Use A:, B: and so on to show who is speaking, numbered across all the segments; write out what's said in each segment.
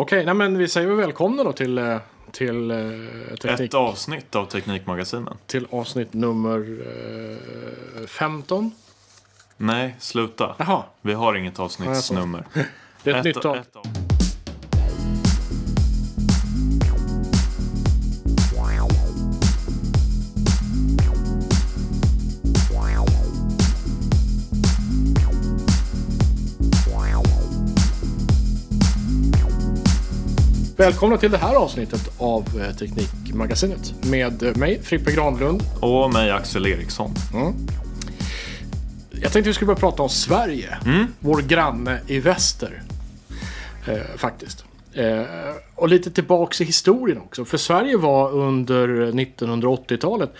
A: Okej, nej men vi säger väl välkomna då till, eh, till, eh, teknik,
B: Ett avsnitt av Teknikmagasinen.
A: till avsnitt nummer eh, 15.
B: Nej, sluta.
A: Jaha,
B: Vi har inget avsnittsnummer.
A: det är ett, nytt av. Välkomna till det här avsnittet av eh, Teknikmagasinet med eh, mig, Frippe Granlund.
B: Och mig, Axel Eriksson.
A: Jag tänkte vi skulle börja prata om Sverige, vår granne i väster. Eh, faktiskt. Eh, och lite tillbaks i historien också. För Sverige var under 1980-talet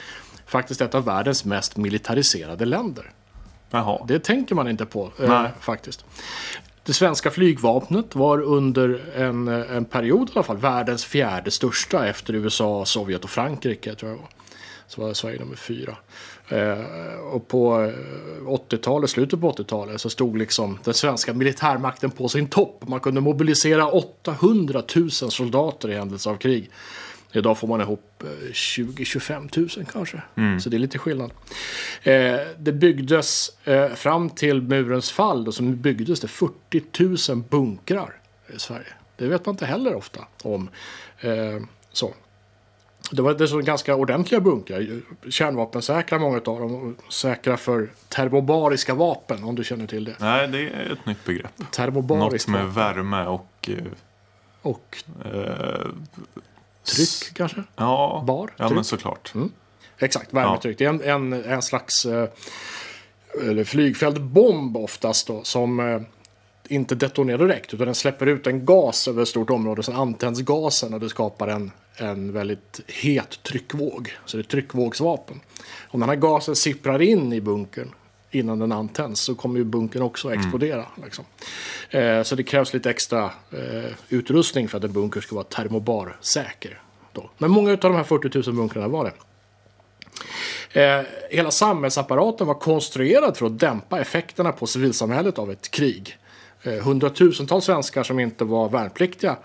A: faktiskt ett av världens mest militariserade länder.
B: Jaha.
A: Det tänker man inte på eh, faktiskt. Det svenska flygvapnet var under en, en period i alla fall världens fjärde största efter USA, Sovjet och Frankrike tror jag det var. Så var Sverige nummer fyra. Eh, och på eh, 80-talet, slutet på 80-talet så stod liksom den svenska militärmakten på sin topp. Man kunde mobilisera 800 000 soldater i händelse av krig. Idag får man ihop eh, 20-25 000 kanske. Så det är lite skillnad. Eh, det byggdes eh, fram till murens fall då, så byggdes det 40 000 bunkrar i Sverige. Det vet man inte heller ofta om. Eh, så. Det var dessutom ganska ordentliga bunkrar. Kärnvapensäkra många av dem. Säkra för termobariska vapen om du känner till det.
B: Nej, det är ett nytt begrepp. Något
A: Termobariska
B: med värme och...
A: Och
B: Eh,
A: tryck kanske?
B: ja,
A: Bar?
B: ja
A: Tryck?
B: men såklart.
A: Exakt, värmetryck. Det är en, en, en slags eh, flygfältbomb oftast då, som eh, inte detonerar direkt utan den släpper ut en gas över ett stort område. Sen antänds gasen och det skapar en, en väldigt het tryckvåg. Så det är tryckvågsvapen. Om den här gasen sipprar in i bunkern innan den antänds så kommer ju bunkern också explodera. Liksom. Eh, så det krävs lite extra eh, utrustning för att en bunker ska vara termobarsäker. Då. Men många av de här 40 000 bunkrarna var det. Eh, hela samhällsapparaten var konstruerad för att dämpa effekterna på civilsamhället av ett krig. Eh, hundratusentals svenskar som inte var värnpliktiga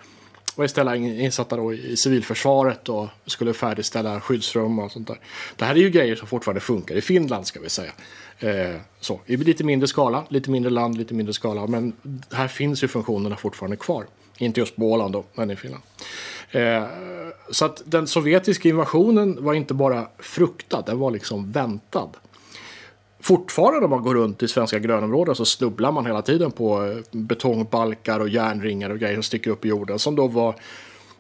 A: var istället insatta då i civilförsvaret och skulle färdigställa skyddsrum och sånt där. Det här är ju grejer som fortfarande funkar i Finland ska vi säga. Eh, så, I lite mindre skala, lite mindre land, lite mindre skala. Men här finns ju funktionerna fortfarande kvar. Inte just på Åland då, men i Finland. Eh, så att den sovjetiska invasionen var inte bara fruktad, den var liksom väntad. Fortfarande om man går runt i svenska grönområden så snubblar man hela tiden på eh, betongbalkar och järnringar och grejer som sticker upp i jorden. Som då var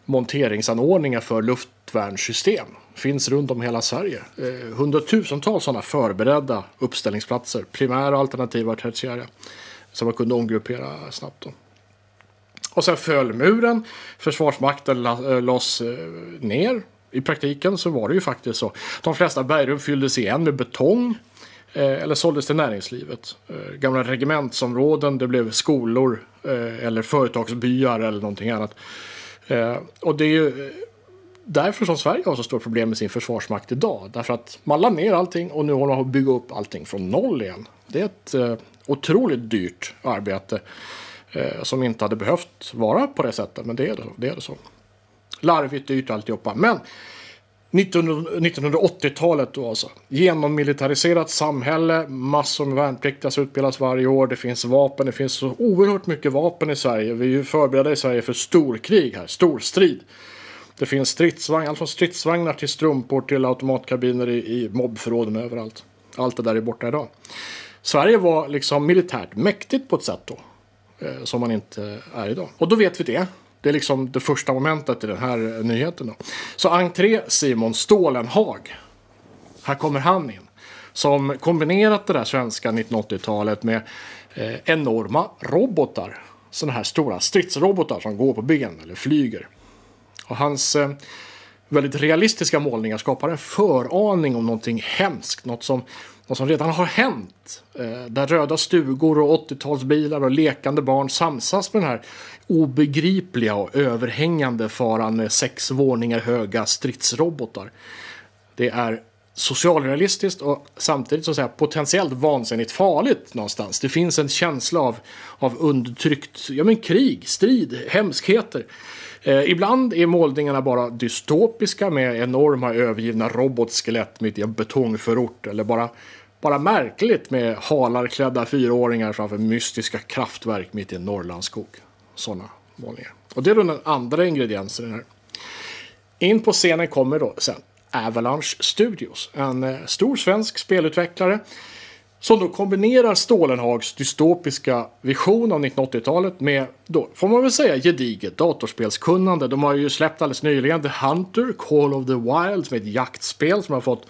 A: monteringsanordningar för luftvärnssystem. Finns runt om hela Sverige. Eh, hundratusentals sådana förberedda uppställningsplatser. Primära, alternativa och tertiära. Som man kunde omgruppera snabbt. Då. Och sen föll muren. Försvarsmakten la- eh, lades eh, ner. I praktiken så var det ju faktiskt så. De flesta bergrum fylldes igen med betong. Eh, eller såldes till näringslivet. Gamla regementsområden, det blev skolor. Eller företagsbyar eller någonting annat. Och det är ju därför som Sverige har så stort problem med sin försvarsmakt idag. Därför att man la ner allting och nu håller man på att bygga upp allting från noll igen. Det är ett otroligt dyrt arbete eh, som inte hade behövt vara på det sättet. Men det är det, det, är det så. Larvigt, dyrt alltihopa. Men 1980-talet då alltså. Genommilitariserat samhälle, massor med värnpliktiga som utbildas varje år. Det finns vapen, det finns så oerhört mycket vapen i Sverige. Vi är ju förberedda i Sverige för storkrig här, storstrid. Det finns stridsvagnar, allt från stridsvagnar till strumpor till automatkabiner i, i mobförråden överallt. Allt det där är borta idag. Sverige var liksom militärt mäktigt på ett sätt då. Eh, som man inte är idag. Och då vet vi det. Det är liksom det första momentet i den här eh, nyheten. Då. Så entré Simon Stålenhag. Här kommer han in. Som kombinerat det där svenska 1980-talet med eh, enorma robotar. Sådana här stora stridsrobotar som går på ben eller flyger. Och hans eh, väldigt realistiska målningar skapar en föraning om någonting hemskt. Något som, något som redan har hänt. Eh, där röda stugor och 80-talsbilar och lekande barn samsas med den här obegripliga och överhängande faran med sex våningar höga stridsrobotar. Det är socialrealistiskt och samtidigt så att säga, potentiellt vansinnigt farligt någonstans. Det finns en känsla av, av undertryckt ja, men krig, strid, hemskheter. Eh, ibland är målningarna bara dystopiska med enorma övergivna robotskelett mitt i en betongförort. Eller bara, bara märkligt med halarklädda fyraåringar framför mystiska kraftverk mitt i en Norrlandsskog. Sådana målningar. Och det är då den andra ingrediensen i den här. In på scenen kommer då sen Avalanche Studios. En eh, stor svensk spelutvecklare som då kombinerar Stålenhags dystopiska vision av 1980-talet med, då, får man väl säga, gediget datorspelskunnande. De har ju släppt alldeles nyligen The Hunter, Call of the Wild, som är ett jaktspel som har fått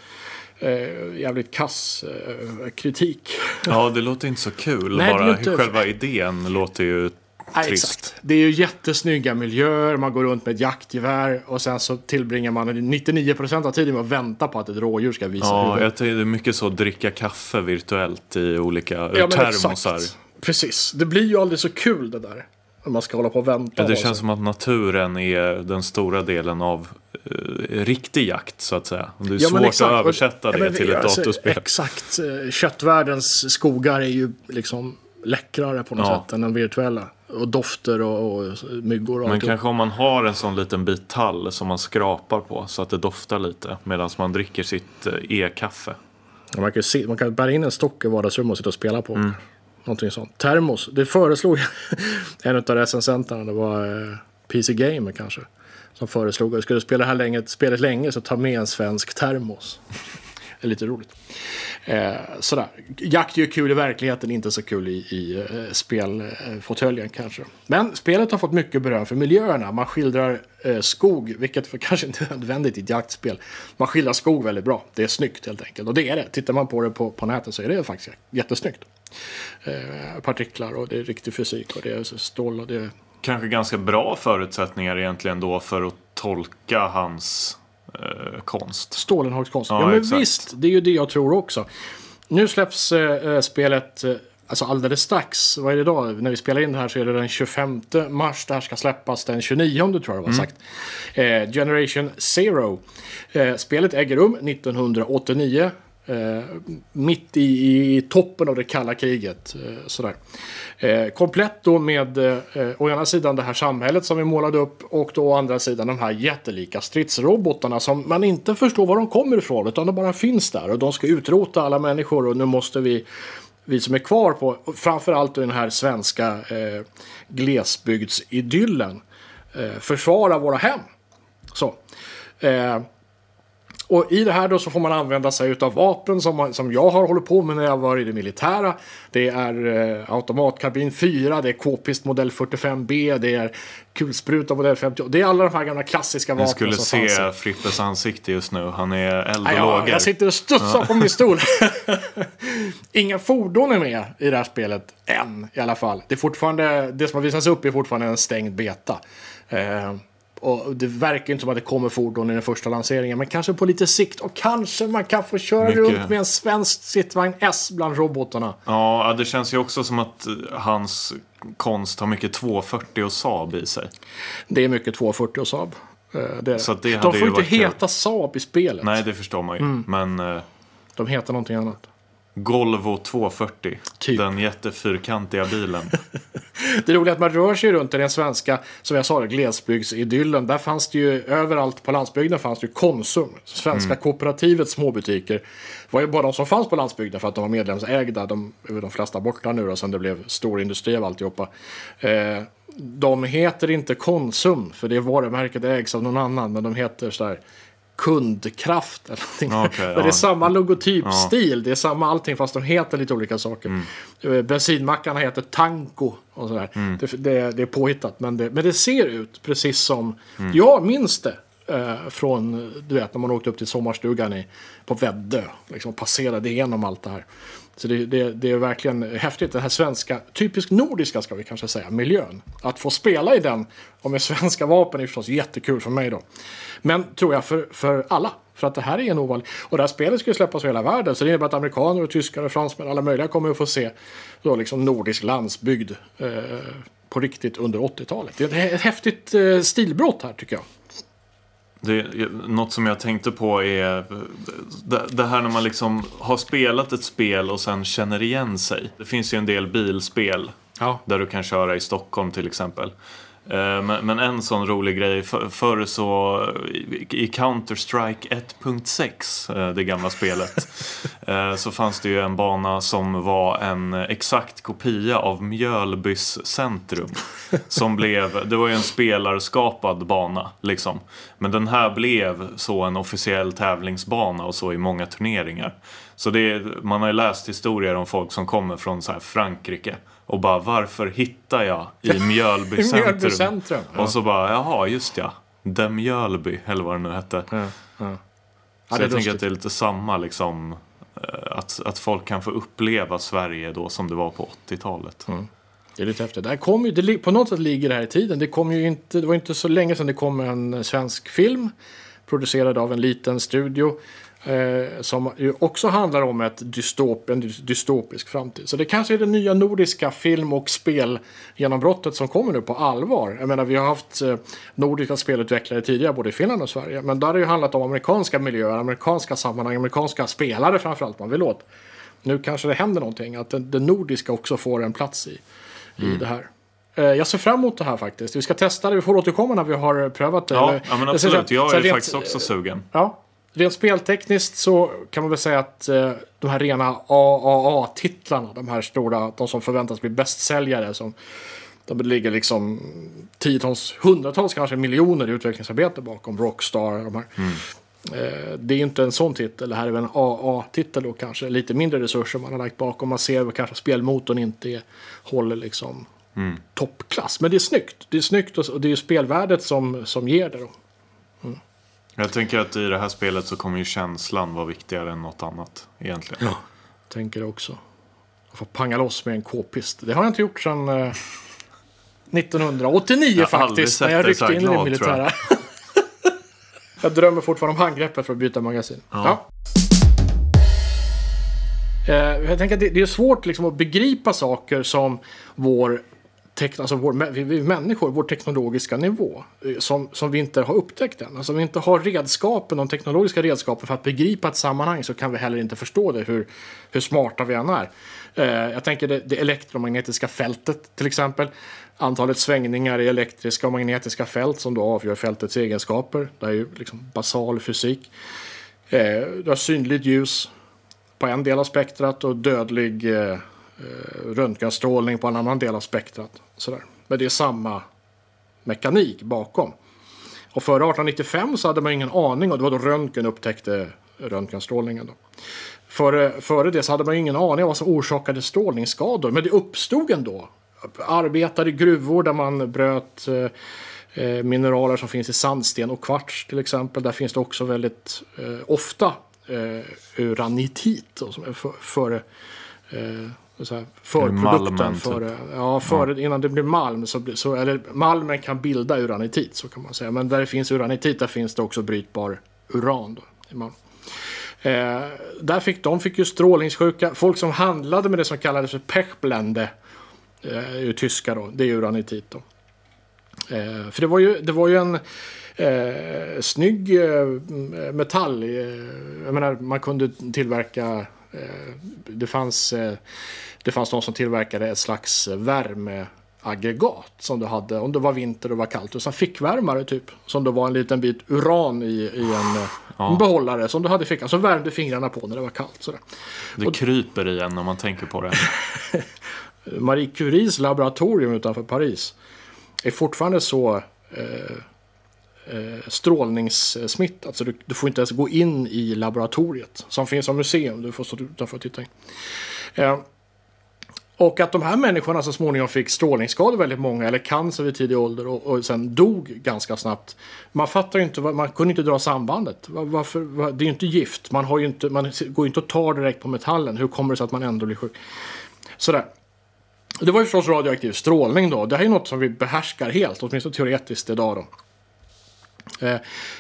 A: eh, jävligt kass eh, kritik.
B: Ja, det låter inte så kul.
A: Nej,
B: Bara
A: inte-
B: själva idén låter ju
A: Nej,
B: trist.
A: exakt. Det är ju jättesnygga miljöer, man går runt med ett jaktgevär och sen så tillbringar man 99% av tiden med att vänta på att ett rådjur ska visa
B: Ja,
A: huvudet.
B: jag tänker det är mycket så att dricka kaffe virtuellt i olika
A: Ja,
B: termosar.
A: Precis. Det blir ju aldrig så kul det där. När man ska hålla på och vänta.
B: Ja, det
A: och
B: känns som att naturen är den stora delen av eh, riktig jakt så att säga. Det är
A: Ja,
B: svårt
A: exakt.
B: att översätta
A: Ja,
B: det
A: men
B: till ett
A: alltså,
B: datorspel.
A: Exakt. Eh, Köttvärldens skogar är ju liksom läckrare på något
B: Ja.
A: sätt än den virtuella. Och dofter och, och myggor och
B: Men
A: allt.
B: kanske om man har en sån liten bit tall som man skrapar på så att det doftar lite medan man dricker sitt eh, e-kaffe.
A: Man kan, se, man kan bära in en stock i vardagsrummet och sitta och spela på.
B: Mm.
A: Någonting sånt. Termos. Det föreslog en av recensenterna. Det var eh, PC Gamer kanske. Som föreslog att skulle du spela det här länge, spelet länge så ta med en svensk termos. Är lite roligt. Eh, sådär. Jakt är ju kul i verkligheten, inte så kul i, i eh, spelfåtöljen kanske. Men spelet har fått mycket beröm för miljöerna. Man skildrar eh, skog, vilket för kanske inte är nödvändigt i ett jaktspel. Man skildrar skog väldigt bra. Det är snyggt helt enkelt. Och det är det. Tittar man på det på, på nätet så är det faktiskt jättesnyggt. Eh, partiklar och det är riktig fysik och det är stål och det är
B: Kanske ganska bra förutsättningar egentligen då för att tolka hans eh, konst.
A: Stålenhagskonst.
B: Ja,
A: Ja, men
B: exakt.
A: visst, det är ju det jag tror också. Nu släpps eh, eh, spelet eh, alltså alldeles strax. Vad är det idag? När vi spelar in det här så är det den 25 mars. Det här ska släppas den 29 tror jag det var sagt. Eh, Generation Zero. Eh, spelet äger rum 1989. Eh, mitt i, i toppen av det kalla kriget. Eh, sådär. Eh, komplett då med eh, å ena sidan det här samhället som vi målade upp och då å andra sidan de här jättelika stridsrobotarna som man inte förstår var de kommer ifrån utan de bara finns där och de ska utrota alla människor och nu måste vi vi som är kvar på framförallt den här svenska eh, glesbygdsidyllen eh, försvara våra hem. Så. Eh, och i det här då så får man använda sig av vapen som, man, som jag har hållit på med när jag var i det militära. Det är eh, automatkarbin 4, det är k-pist modell 45B, det är kulspruta modell 50. Det är alla de här gamla klassiska vapnen
B: skulle
A: som fanns.
B: se Frippes ansikte just nu. Han är eld och
A: ja, jag sitter och studsar på min stol. Inga fordon är med i det här spelet än i alla fall. Det, är fortfarande, det som har visats upp är fortfarande en stängd beta. Eh, och det verkar inte som att det kommer fordon i den första lanseringen. Men kanske på lite sikt. Och kanske man kan få köra
B: Mycket.
A: runt med en svensk sittvagn S bland robotarna.
B: Ja, det känns ju också som att eh, hans konst har mycket 240 och Saab i sig.
A: Det är mycket 240 och Saab. Eh, det är
B: Så det
A: De får inte
B: varit kul.
A: heta Saab i spelet.
B: Nej, det förstår man ju.
A: Mm.
B: Men eh,
A: De heter någonting annat.
B: Golvo 240,
A: Typ.
B: den jättefyrkantiga bilen.
A: Det roliga är att man rör sig runt i den svenska, som jag sa, det, glesbygdsidyllen. Där fanns det ju överallt på landsbygden fanns det ju Konsum. Svenska
B: Mm.
A: kooperativets småbutiker. var ju bara de som fanns på landsbygden för att de var medlemsägda. De är de flesta borta nu då, sen det blev stor industri av alltihopa. Eh, de heter inte Konsum, för det varumärket ägs av någon annan. Men de heter sådär kundkraft eller någonting.
B: Okej,
A: Men det är
B: ja.
A: samma logotypstil, det är samma allting fast de heter lite olika saker.
B: Mm.
A: Eh, Bensinmackarna heter Tanko och sådär.
B: Mm.
A: Det, det, det är påhittat men det, men det ser ut precis som,
B: Mm.
A: jag minns det. Eh, från, du vet, när man åkte upp till sommarstugan i, på Väddö. Liksom passerade igenom allt det här. Så det, det, det är verkligen häftigt. Den här svenska, typiskt nordiska ska vi kanske säga, miljön. Att få spela i den och med svenska vapen är förstås jättekul för mig då. Men tror jag för, för alla. För att det här är en ovanlig. Och det här spelet ska ju släppas över hela världen. Så det innebär att amerikaner och tyskar och fransmän, alla möjliga kommer att få se då liksom nordisk landsbygd eh, på riktigt under 80-talet. Det är ett häftigt eh, stilbrott här tycker jag.
B: Det, något som jag tänkte på är det, det här när man liksom har spelat ett spel och sen känner igen sig. Det finns ju en del bilspel
A: Ja.
B: där du kan köra i Stockholm till exempel. Eh, Men, en sån rolig grej, för, förr så i- Counter-Strike 1.6, eh, det gamla spelet, eh, så fanns det ju en bana som var en exakt kopia av Mjölbys centrum. Som blev, det var ju en spelarskapad bana liksom. Men den här blev så en officiell tävlingsbana och så i många turneringar. Så det man har ju läst historier om folk som kommer från så här Frankrike och bara varför hittar jag i Mjölby
A: I
B: centrum?
A: Mjölby centrum, ja.
B: Och så bara jaha just ja, The Mjölby eller vad det nu hette.
A: Ja, ja.
B: Så jag tänker att det är lite samma liksom. eh, Att, att folk kan få uppleva Sverige då som det var på 80-talet.
A: Det är lite häftigt. Det här kom ju, det, på något sätt ligger det här i tiden. Det, kom ju inte, det var inte så länge sedan det kom en svensk film producerad av en liten studio. Eh, som ju också handlar om ett dystop, en dy- dystopisk framtid. Så det kanske är det nya nordiska film och spelgenombrottet som kommer nu på allvar. Jag menar, vi har haft eh, nordiska spelutvecklare tidigare både i Finland och Sverige. Men där har det ju handlat om amerikanska miljöer, amerikanska sammanhang, amerikanska spelare framförallt man vill åt. Nu kanske det händer någonting, att det, det nordiska också får en plats i, i det här. Eh, Jag ser fram emot det här faktiskt. Vi ska testa det, vi får återkomma när vi har prövat det.
B: Ja, ja men absolut. Jag är faktiskt också sugen.
A: Ja, rent speltekniskt så kan man väl säga att eh, de här rena AAA-titlarna, de här stora, de som förväntas bli bästsäljare, som de ligger liksom tiotals, hundratals kanske miljoner i utvecklingsarbete bakom Rockstar. De här. Eh, det är ju inte en sån titel, det här är väl en AA-titel och kanske lite mindre resurser man har lagt bakom. Man ser kanske att spelmotorn inte är, håller liksom toppklass. Men det är snyggt. Det är snyggt och och det är ju spelvärdet som, som ger det. Då.
B: Jag tänker att i det här spelet så kommer ju känslan vara viktigare än något annat egentligen.
A: Tänker det också. Jag får panga loss med en k-pist. Det har jag inte gjort sedan eh, 1989
B: Jag
A: faktiskt. När jag ryckte in i det
B: tror jag.
A: militära. jag drömmer fortfarande om handgreppet för att byta magasin. Ja. Eh, jag tänker att det, det är svårt liksom, att begripa saker som vår tek- alltså vår, vi, vi människor, vår teknologiska nivå, eh, som, som vi inte har upptäckt än. Alltså om vi inte har redskapen, de teknologiska redskapen för att begripa ett sammanhang så kan vi heller inte förstå det, hur, hur smarta vi än är. Eh, jag tänker det, det elektromagnetiska fältet till exempel. Antalet svängningar i elektriska och magnetiska fält som då avgör fältets egenskaper. Det är ju liksom basal fysik. Eh, du har synligt ljus på en del av spektrat och dödlig eh, Eh, röntgenstrålning på en annan del av spektrat. Sådär. Men det är samma mekanik bakom. Och före 1895 så hade man ingen aning och det var då röntgen upptäckte röntgenstrålningen. Då. Före, före det så hade man ingen aning om vad som orsakade strålningsskador. Men det uppstod ändå. Arbetare i gruvor där man bröt eh, eh mineraler som finns i sandsten och kvarts till exempel. Där finns det också väldigt eh, ofta eh, uranitit då, som är för, före eh, så här, förprodukten.
B: Malmen, typ.
A: ja, före, Innan det blir malm så, så eller malmen kan bilda uranitit så kan man säga. Men där det finns uranitit där finns det också brytbar uran. Då, i malm. Eh, där fick, de fick ju strålningssjuka. Folk som handlade med det som kallades för pechblende. Eh, ju tyska då. Det är uranitit då. Eh, för det var ju, det var ju en eh, snygg eh, metall. Eh, jag menar, man kunde tillverka... Eh, det, fanns, eh, det fanns de som tillverkade ett slags värmeaggregat som du hade om det var vinter och var kallt. Och sen fickvärmare typ. Som då var en liten bit uran i, i en, eh, en behållare som du hade i fickan. Så värmde fingrarna på när det var kallt. Sådär.
B: Det kryper i en när man tänker på det.
A: Marie Curies laboratorium utanför Paris är fortfarande så eh, Eh, strålningssmittat så du, du får inte ens gå in i laboratoriet som finns som museum. Du får stå utanför och titta in. Eh, och att de här människorna så småningom fick strålningsskador väldigt många eller cancer vid tidig ålder och, och sen dog ganska snabbt. Man fattar ju inte, man kunde inte dra sambandet. Var, varför, var, det är ju inte gift, man, har ju inte, man går ju inte och tar direkt på metallen. Hur kommer det sig att man ändå blir sjuk? Sådär. Det var ju förstås radioaktiv strålning då. Det här är något som vi behärskar helt, åtminstone teoretiskt idag då. Eh,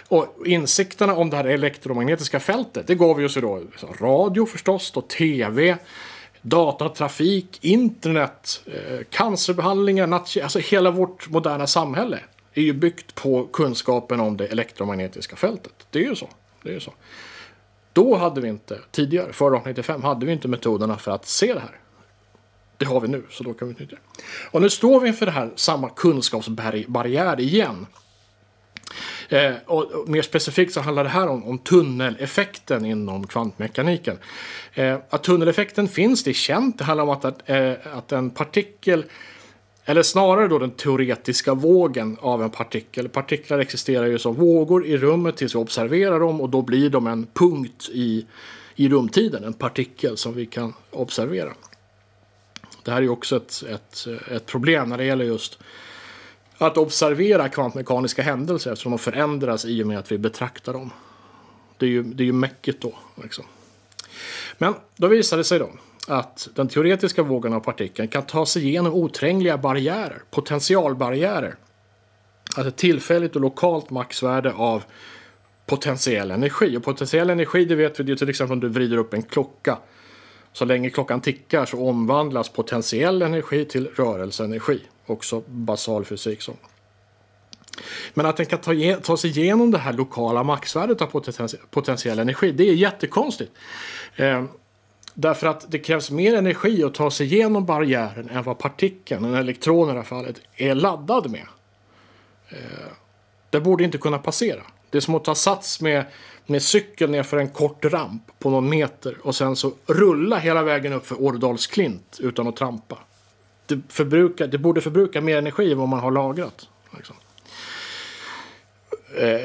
A: och insikterna om det här elektromagnetiska fältet, det gav ju oss då radio förstås, då tv, datatrafik, internet, eh, cancerbehandlingar, nazi- alltså hela vårt moderna samhälle är ju byggt på kunskapen om det elektromagnetiska fältet. Det är ju så. Det är ju så. Då hade vi inte, tidigare, före 1895, hade vi inte metoderna för att se det här. Det har vi nu, så då kan vi utnyttja det. Och nu står vi inför det här samma kunskapsbarriär igen. Eh, och, och, mer specifikt så handlar det här om, om tunneleffekten inom kvantmekaniken. Eh, att tunneleffekten finns, det är känt. Det handlar om att, eh, att en partikel eller snarare då den teoretiska vågen av en partikel. Partiklar existerar ju som vågor i rummet tills vi observerar dem och då blir de en punkt i, i rumtiden. En partikel som vi kan observera. Det här är ju också ett, ett, ett problem när det gäller just att observera kvantmekaniska händelser eftersom de förändras i och med att vi betraktar dem. Det är ju, det är ju mäcket då. Liksom. Men då visar det sig då att den teoretiska vågen av partikeln kan ta sig igenom oträngliga barriärer, potentialbarriärer. Alltså ett tillfälligt och lokalt maxvärde av potentiell energi. Och potentiell energi, det vet vi, det är till exempel om du vrider upp en klocka. Så länge klockan tickar så omvandlas potentiell energi till rörelseenergi. Också basal fysik. Så. Men att den kan ta, ta sig igenom det här lokala maxvärdet av potentiell energi, det är jättekonstigt. Eh, Därför att det krävs mer energi att ta sig igenom barriären än vad partikeln, en elektron i det här fallet, är laddad med. Eh, det borde inte kunna passera. Det är som att ta sats med, med cykel nerför en kort ramp på någon meter och sen så rulla hela vägen upp för Årdalsklint utan att trampa. Det, förbrukar, det borde förbruka mer energi än vad man har lagrat. Liksom. Eh,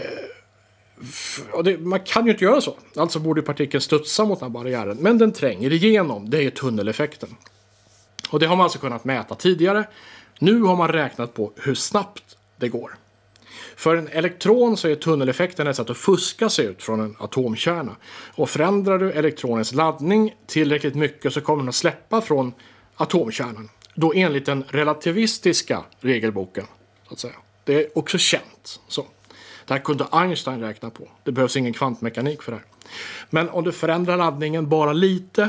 A: det, man kan ju inte göra så. Alltså borde partikeln studsa mot den här barriären. Men den tränger igenom. Det är tunneleffekten. Och det har man alltså kunnat mäta tidigare. Nu har man räknat på hur snabbt det går. För en elektron så är tunneleffekten ett sätt att fuska sig ut från en atomkärna. Och förändrar du elektronens laddning tillräckligt mycket så kommer den att släppa från atomkärnan. Då enligt den relativistiska regelboken. Så att säga. Det är också känt. Så. Det här kunde Einstein räkna på. Det behövs ingen kvantmekanik för det här. Men om du förändrar laddningen bara lite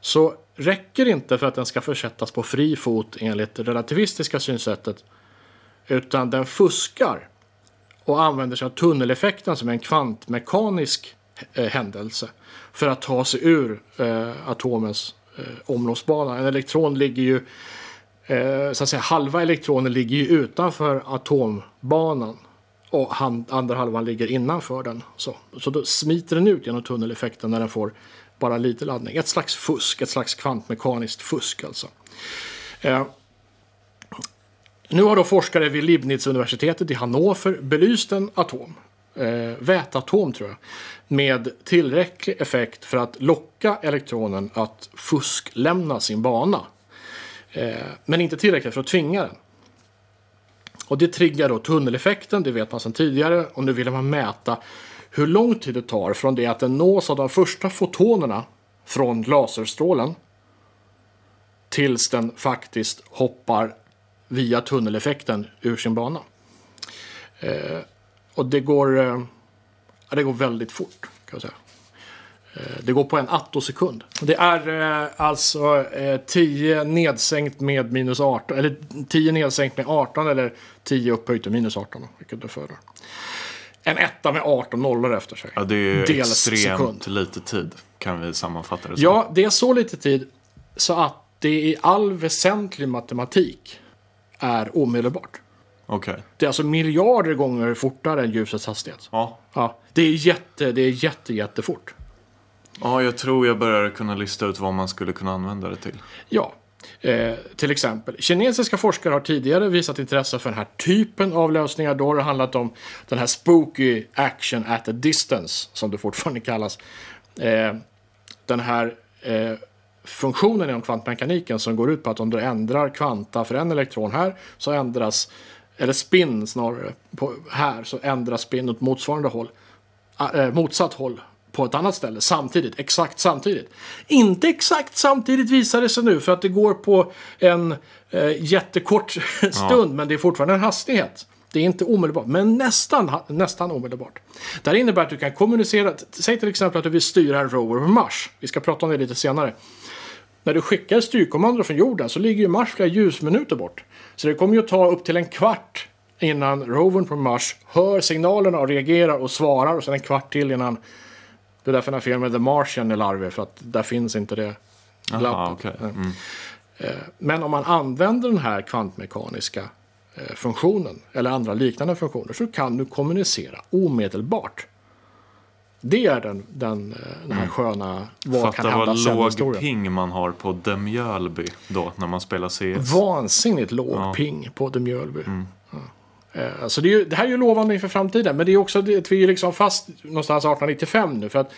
A: så räcker det inte för att den ska försättas på fri fot enligt det relativistiska synsättet. Utan den fuskar och använder sig av tunneleffekten som en kvantmekanisk eh, händelse för att ta sig ur eh, atomens eh, omloppsbana. En elektron ligger ju, eh, så att säga, halva elektronen ligger ju utanför atombanan och han, andra halvan ligger innanför den. Så, så då smiter den ut genom tunneleffekten när den får bara lite laddning. Ett slags fusk, ett slags kvantmekaniskt fusk alltså. Eh, nu har då forskare vid Leibniz-universitetet i Hannover belyst en atom, eh, vätatom tror jag, med tillräcklig effekt för att locka elektronen att fusklämna sin bana. Eh, men inte tillräckligt för att tvinga den. Och det triggar då tunneleffekten, det vet man sedan tidigare. Och nu vill man mäta hur lång tid det tar från det att den nås av de första fotonerna från laserstrålen tills den faktiskt hoppar via tunneleffekten ur sin bana. Eh, och det går, eh, det går väldigt fort kan jag säga. Eh, det går på en attosekund. Det är eh, alltså 10 eh, nedsänkt med minus 18, eller 10 nedsänkt med 18 eller 10 upphöjt med minus 18. Vilket du föredrar. En etta med 18 nollor efter sig.
B: Ja, det är Dels extremt sekund. lite tid kan vi sammanfatta det
A: som. Ja, det är så lite tid så att det i all väsentlig matematik är omedelbart.
B: Okay.
A: Det är alltså miljarder gånger fortare än ljusets hastighet.
B: Ja.
A: ja det är jätte, det är jätte, jättefort.
B: Ja, jag tror jag börjar kunna lista ut vad man skulle kunna använda det till.
A: Ja, eh, till exempel. Kinesiska forskare har tidigare visat intresse för den här typen av lösningar. Då har det handlat om den här spooky action at a distance, som det fortfarande kallas. Eh, den här eh, funktionen inom kvantmekaniken som går ut på att om du ändrar kvanta för en elektron här så ändras, eller spin snarare, på, här så ändras spin åt motsvarande håll, äh, motsatt håll på ett annat ställe samtidigt, exakt samtidigt. Inte exakt samtidigt visar det sig nu för att det går på en eh, jättekort stund ja. men det är fortfarande en hastighet. Det är inte omedelbart, men nästan, nästan omedelbart. Det här innebär att du kan kommunicera, säg till exempel att du vill styra en rover på Mars. Vi ska prata om det lite senare. När du skickar styrkommando från jorden så ligger ju Mars flera ljusminuter bort. Så det kommer ju att ta upp till en kvart innan rovern på Mars hör signalerna och reagerar och svarar och sen en kvart till innan det är därför den här filmen The Martian är larvig för att där finns inte det
B: Aha,
A: glappet.
B: okej. Mm.
A: Men om man använder den här kvantmekaniska eh, funktionen eller andra liknande funktioner så kan du kommunicera omedelbart. Det är den, den, eh, den här sköna vad kan
B: Fatta
A: hända
B: vad
A: sen
B: låg
A: historien.
B: ping man har på The Mjölby då när man spelar CS.
A: Vansinnigt låg
B: Ja.
A: ping på The Mjölby. Ja. Eh, Så det, är ju, det här är ju lovande inför framtiden. Men det är också det att vi är liksom fast någonstans 1895 nu. För att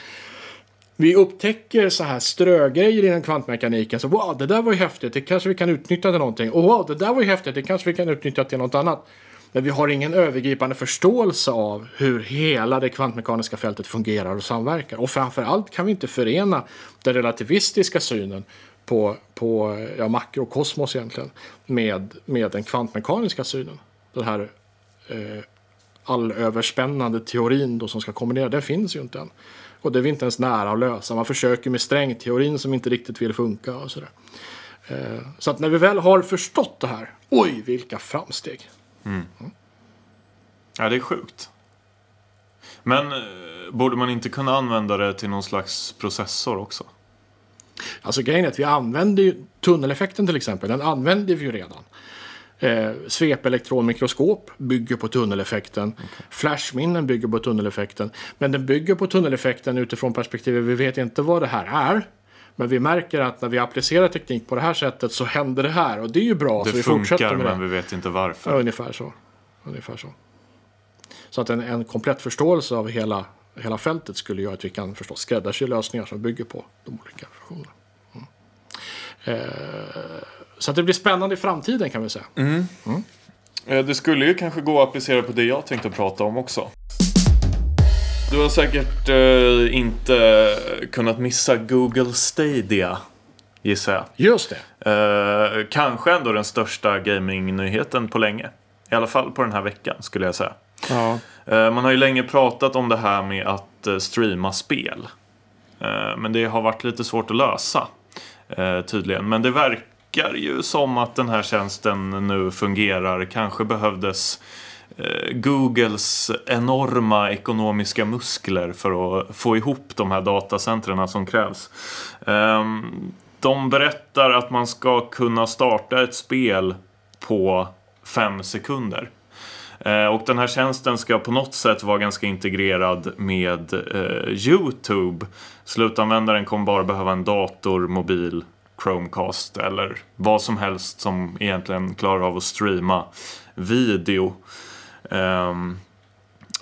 A: vi upptäcker så här strögrejer inom kvantmekaniken. Så wow, det där var ju häftigt. Det kanske vi kan utnyttja till någonting. Och wow, det där var ju häftigt. Det kanske vi kan utnyttja till något annat. Men vi har ingen övergripande förståelse av hur hela det kvantmekaniska fältet fungerar och samverkar. Och framförallt kan vi inte förena den relativistiska synen på, på ja, makrokosmos egentligen med, med den kvantmekaniska synen. Den här eh, allöverspännande teorin då som ska kombinera, den finns ju inte än. Och det är vi inte ens nära att lösa. Man försöker med strängteorin som inte riktigt vill funka och sådär. Eh, så att när vi väl har förstått det här, oj vilka framsteg.
B: Ja, det är sjukt. Men eh, borde man inte kunna använda det till någon slags processor också?
A: Alltså grejen är att vi använder ju tunneleffekten till exempel, den använder vi ju redan. Eh, svepelektronmikroskop bygger på tunneleffekten. Flashminnen bygger på tunneleffekten. Men den bygger på tunneleffekten utifrån perspektivet vi vet inte vad det här är. Men vi märker att när vi applicerar teknik på det här sättet så händer det här. Och det är ju bra. så
B: Det
A: vi fortsätter
B: funkar
A: med det.
B: men vi vet inte
A: Ja,
B: varför.
A: ungefär så. Ungefär så. Så att en, en komplett förståelse av hela, hela fältet skulle göra att vi kan förstås skräddarsy lösningar som bygger på de olika funktionerna. Mm. Eh, så att det blir spännande i framtiden kan vi säga.
B: Eh, Det skulle ju kanske gå att applicera på det jag tänkte prata om också. Du har säkert eh, inte kunnat missa Google Stadia, gissar jag.
A: Just det.
B: Eh, kanske ändå den största gamingnyheten på länge. I alla fall på den här veckan skulle jag säga.
A: Ja.
B: Eh, man har ju länge pratat om det här med att eh, streama spel. Eh, men det har varit lite svårt att lösa. eh, Tydligen. Men det verkar ju som att den här tjänsten nu fungerar. Kanske behövdes eh, Eh, Googles enorma ekonomiska muskler för att få ihop de här datacentren som krävs. Ehm, de berättar att man ska kunna starta ett spel på fem sekunder. Eh, och den här tjänsten ska på något sätt vara ganska integrerad med eh, Youtube. Slutanvändaren kommer bara behöva en dator, mobil, Chromecast eller vad som helst som egentligen klarar av att streama video. Ehm,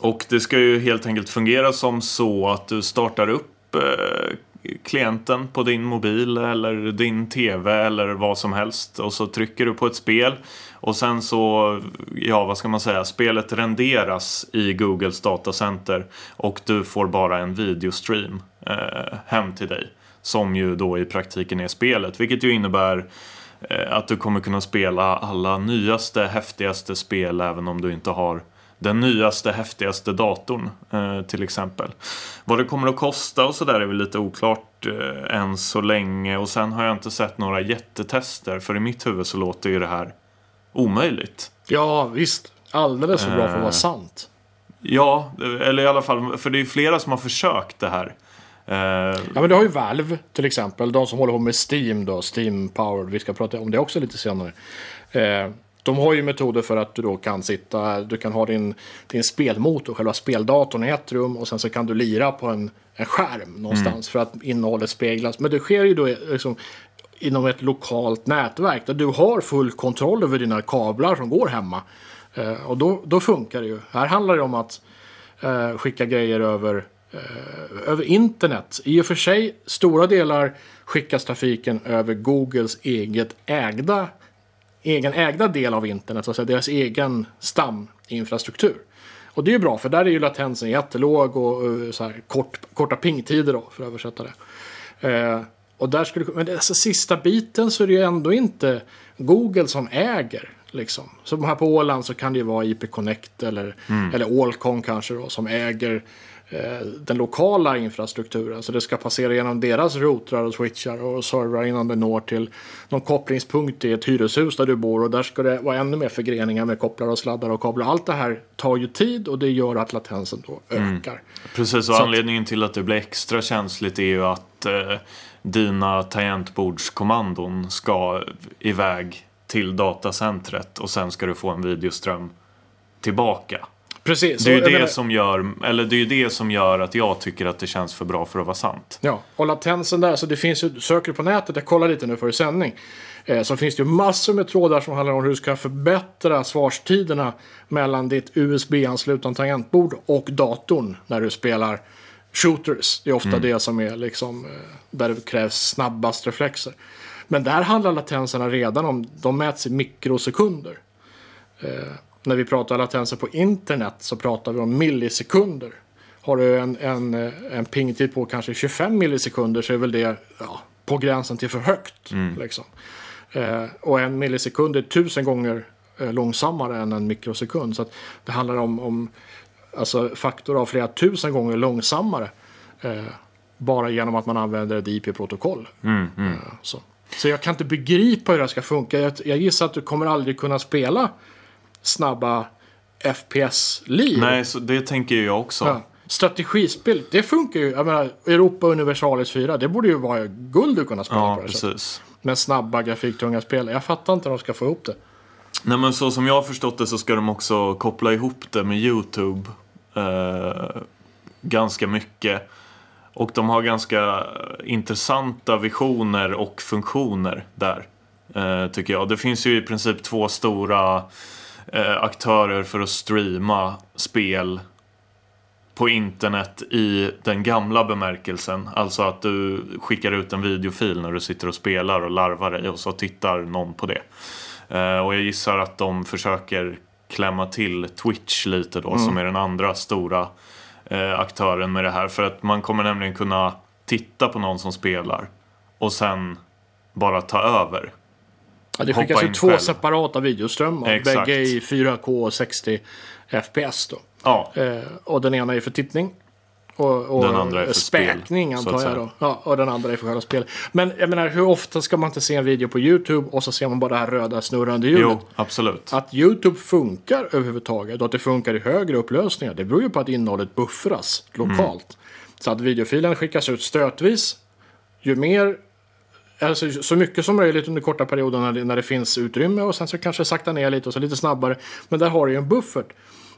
B: och det ska ju helt enkelt fungera som så att du startar upp eh, klienten på din mobil eller din TV eller vad som helst och så trycker du på ett spel och sen så, ja vad ska man säga, spelet renderas i Googles datacenter och du får bara en videostream eh, hem till dig som ju då i praktiken är spelet vilket ju innebär eh, att du kommer kunna spela alla nyaste, häftigaste spel även om du inte har den nyaste, häftigaste datorn eh, till exempel. Vad det kommer att kosta och sådär är väl lite oklart eh, än så länge och sen har jag inte sett några jättetester för i mitt huvud så låter ju det här omöjligt.
A: ja, visst. Alldeles för bra för att vara
B: Eh.
A: sant.
B: Ja, eller i alla fall, för det är flera som har försökt det här. Eh,
A: Ja, men du har ju Valve till exempel. De som håller på med Steam då. Steam Powered. Vi ska prata om det också lite senare. Eh, de har ju metoder för att du då kan sitta, du kan ha din, din spelmotor, själva speldatorn i ett rum och sen så kan du lira på en, en skärm någonstans för att innehållet speglas. Men det sker ju då liksom inom ett lokalt nätverk där du har full kontroll över dina kablar som går hemma. Eh, och då, då funkar det ju. Här handlar det om att eh, skicka grejer över, eh, över internet. I och för sig, stora delar skickas trafiken över Googles eget ägda, egen ägda del av internet, så att säga, deras egen staminfrastruktur. Och det är ju bra, för där är ju latensen jättelåg och eh, så här, kort, korta pingtider då, för att översätta det. Eh, och där skulle, men alltså, sista biten så är det ju ändå inte Google som äger Liksom. Så här på Åland så kan det ju vara IP Connect eller, eller Allcon kanske då, som äger eh, den lokala infrastrukturen. Så det ska passera genom deras routrar och switchar och servrar innan det når till någon kopplingspunkt i ett hyreshus där du bor. Och där ska det vara ännu mer förgreningar med kopplar och sladdar och kablar. Allt det här tar ju tid och det gör att latensen då ökar.
B: Precis, och
A: Så
B: anledningen till att det blir extra känsligt är ju att eh, dina tangentbordskommandon ska iväg till datacentret och sen ska du få en videoström tillbaka.
A: Precis.
B: Det är ju det
A: menar-
B: som gör, eller det är det som gör att jag tycker att det känns för bra för att vara sant.
A: Ja, och latensen där, så det finns ju, söker du på nätet, jag kollar lite nu för sändning, eh, så finns det ju massor med trådar som handlar om hur du ska förbättra svarstiderna mellan ditt USB-anslutna tangentbord och datorn när du spelar shooters. Det är ofta det som är liksom, eh, där det krävs snabbast reflexer. Men där handlar latenserna redan om, de mäts i mikrosekunder. Eh, när vi pratar latenser på internet så pratar vi om millisekunder. Har du en, en, en pingtid på kanske 25 millisekunder så är väl det ja, på gränsen till för högt. Liksom. Eh, och en millisekund är tusen gånger eh, långsammare än en mikrosekund. Så det handlar om, om alltså faktor av flera tusen gånger långsammare. Eh, bara genom att man använder ett IP-protokoll.
B: Mm,
A: Eh, så. så jag kan inte begripa hur det här ska funka. Jag, jag gissar att du kommer aldrig kunna spela snabba FPS-liv.
B: Nej, så det tänker ju jag också.
A: Ja. Strategispel, det funkar ju. Jag menar, Europa Universalis 4, det borde ju vara guld att kunna spela
B: Ja,
A: på det
B: precis.
A: Med snabba grafiktunga spel. Jag fattar inte hur de ska få ihop det.
B: Nej men så som jag har förstått det så ska de också koppla ihop det med YouTube eh, ganska mycket. Och de har ganska intressanta visioner och funktioner där. Eh, tycker jag. Det finns ju i princip två stora eh, aktörer för att streama spel på internet i den gamla bemärkelsen. Alltså att du skickar ut en videofil när du sitter och spelar och larvar dig och så tittar någon på det. Eh, och jag gissar att de försöker klämma till Twitch lite då som är den andra stora eh, aktören med det här. För att man kommer nämligen kunna titta på någon som spelar och sen bara ta över.
A: Ja, det skickas ju två
B: själv.
A: separata videoströmmar.
B: Exakt.
A: Bägge i 4K och 60 FPS då.
B: Ja,
A: Eh, och den ena är för tittning. Och, och
B: Den andra är för
A: späkning
B: spel,
A: antar jag då. Ja, och den andra är för själva spel. Men jag menar, hur ofta ska man inte se en video på YouTube och så ser man bara det här röda snurrande ljudet?
B: jo, absolut.
A: Att YouTube funkar överhuvudtaget och att det funkar i högre upplösningar det beror ju på att innehållet buffras lokalt. Så att videofilen skickas ut stötvis. Ju mer, alltså så mycket som möjligt under korta perioder när det, när det finns utrymme och sen så kanske sakta ner lite och så lite snabbare. Men där har du ju en buffert.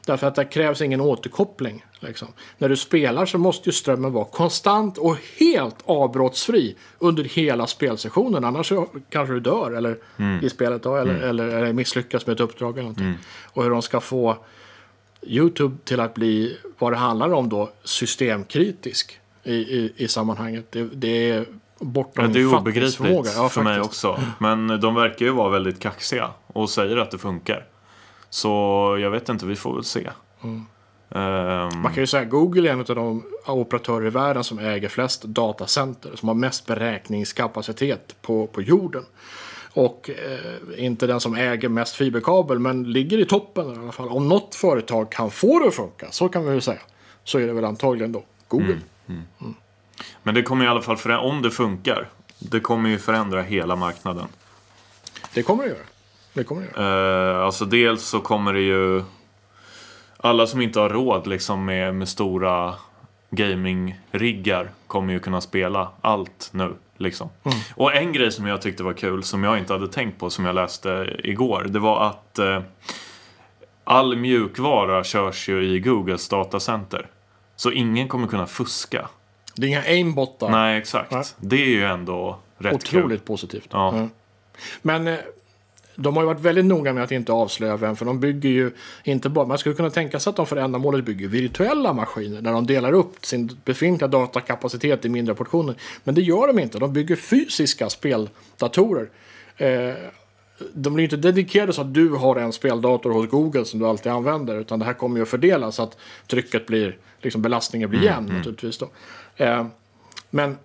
A: Därför att det krävs ingen återkoppling. Liksom. När du spelar så måste ju strömmen vara konstant och helt avbrottsfri under hela spelsessionen. Annars kanske du dör eller, i spelet då, eller, eller, eller misslyckas med ett uppdrag eller någonting. Och hur de ska få YouTube till att bli vad det handlar om då systemkritisk i, i, i sammanhanget. Det, det är bortom
B: Ja, det är obegripligt
A: Ja,
B: för mig också. Men de verkar ju vara väldigt kaxiga och säger att det funkar. Så jag vet inte, vi får väl se.
A: Mm.
B: Ehm,
A: Man kan ju säga att Google är en av de operatörer i världen som äger flest datacenter. Som har mest beräkningskapacitet på, på jorden. Och eh, inte den som äger mest fiberkabel, men ligger i toppen i alla fall. Om något företag kan få det att funka, så kan vi väl säga. Så är det väl antagligen då Google.
B: Men det kommer i alla fall, förändra, om det funkar, det kommer ju förändra hela marknaden.
A: Det kommer det göra. Det kommer det göra.
B: Eh, alltså dels så kommer det ju alla som inte har råd liksom med, med stora gaming-riggar kommer ju kunna spela allt nu. Liksom. Och en grej som jag tyckte var kul, som jag inte hade tänkt på, som jag läste igår, det var att eh, all mjukvara körs ju i Googles datacenter. Så ingen kommer kunna fuska.
A: Det är inga aimbottar.
B: Nej, exakt.
A: Nej.
B: Det är ju ändå rätt
A: Otroligt
B: kul.
A: positivt.
B: Ja.
A: Mm. Men eh, de har ju varit väldigt noga med att inte avslöja vem, för de bygger ju inte bara... Man skulle kunna tänka sig att de för ändamålet bygger virtuella maskiner där de delar upp sin befintliga datakapacitet i mindre portioner. Men det gör de inte. De bygger fysiska speldatorer. Eh, de blir inte dedikerade så att du har en speldator hos Google som du alltid använder. Utan det här kommer ju att fördelas så att trycket blir, liksom belastningen blir jämn naturligtvis. Då. Eh, men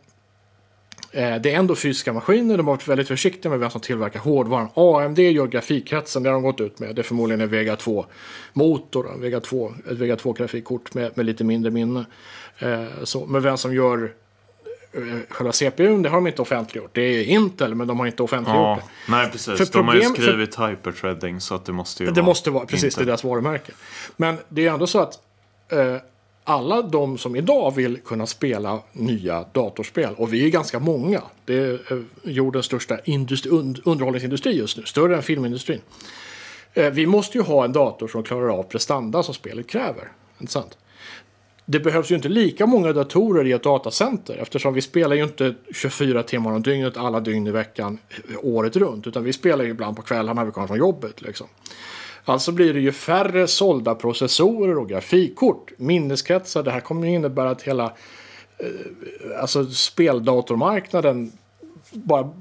A: Eh, det är ändå fysiska maskiner. De har varit väldigt försiktiga med vem som tillverkar hårdvaran. AMD gör grafikkretsen, det har de gått ut med. Det är förmodligen en Vega 2-motor, Vega 2, ett Vega 2-grafikkort med, med lite mindre minne. Eh, så, men vem som gör själva CPUn, det har de inte offentliggjort. Det är Intel, men de har inte offentliggjort
B: Ja,
A: det.
B: nej precis.
A: För
B: De har ju
A: problem- för-
B: skrivit hyperthreading så att det måste ju
A: Det
B: vara
A: måste vara, precis, det är
B: Intel.
A: deras varumärke. Men det är ändå så att eh, alla de som idag vill kunna spela nya datorspel, och vi är ganska många, det är eh, jordens största industri, und, underhållningsindustri just nu, större än filmindustrin. Eh, vi måste ju ha en dator som klarar av prestanda som spelet kräver. Inte sant? Det behövs ju inte lika många datorer i ett datacenter eftersom vi spelar ju inte 24 timmar om dygnet alla dygn i veckan året runt utan vi spelar ju ibland på kvällarna när vi kommer från jobbet. Liksom. Alltså blir det ju färre sålda processorer och grafikkort, minneskretsar. Det här kommer ju innebära att hela eh, alltså speldatormarknaden bara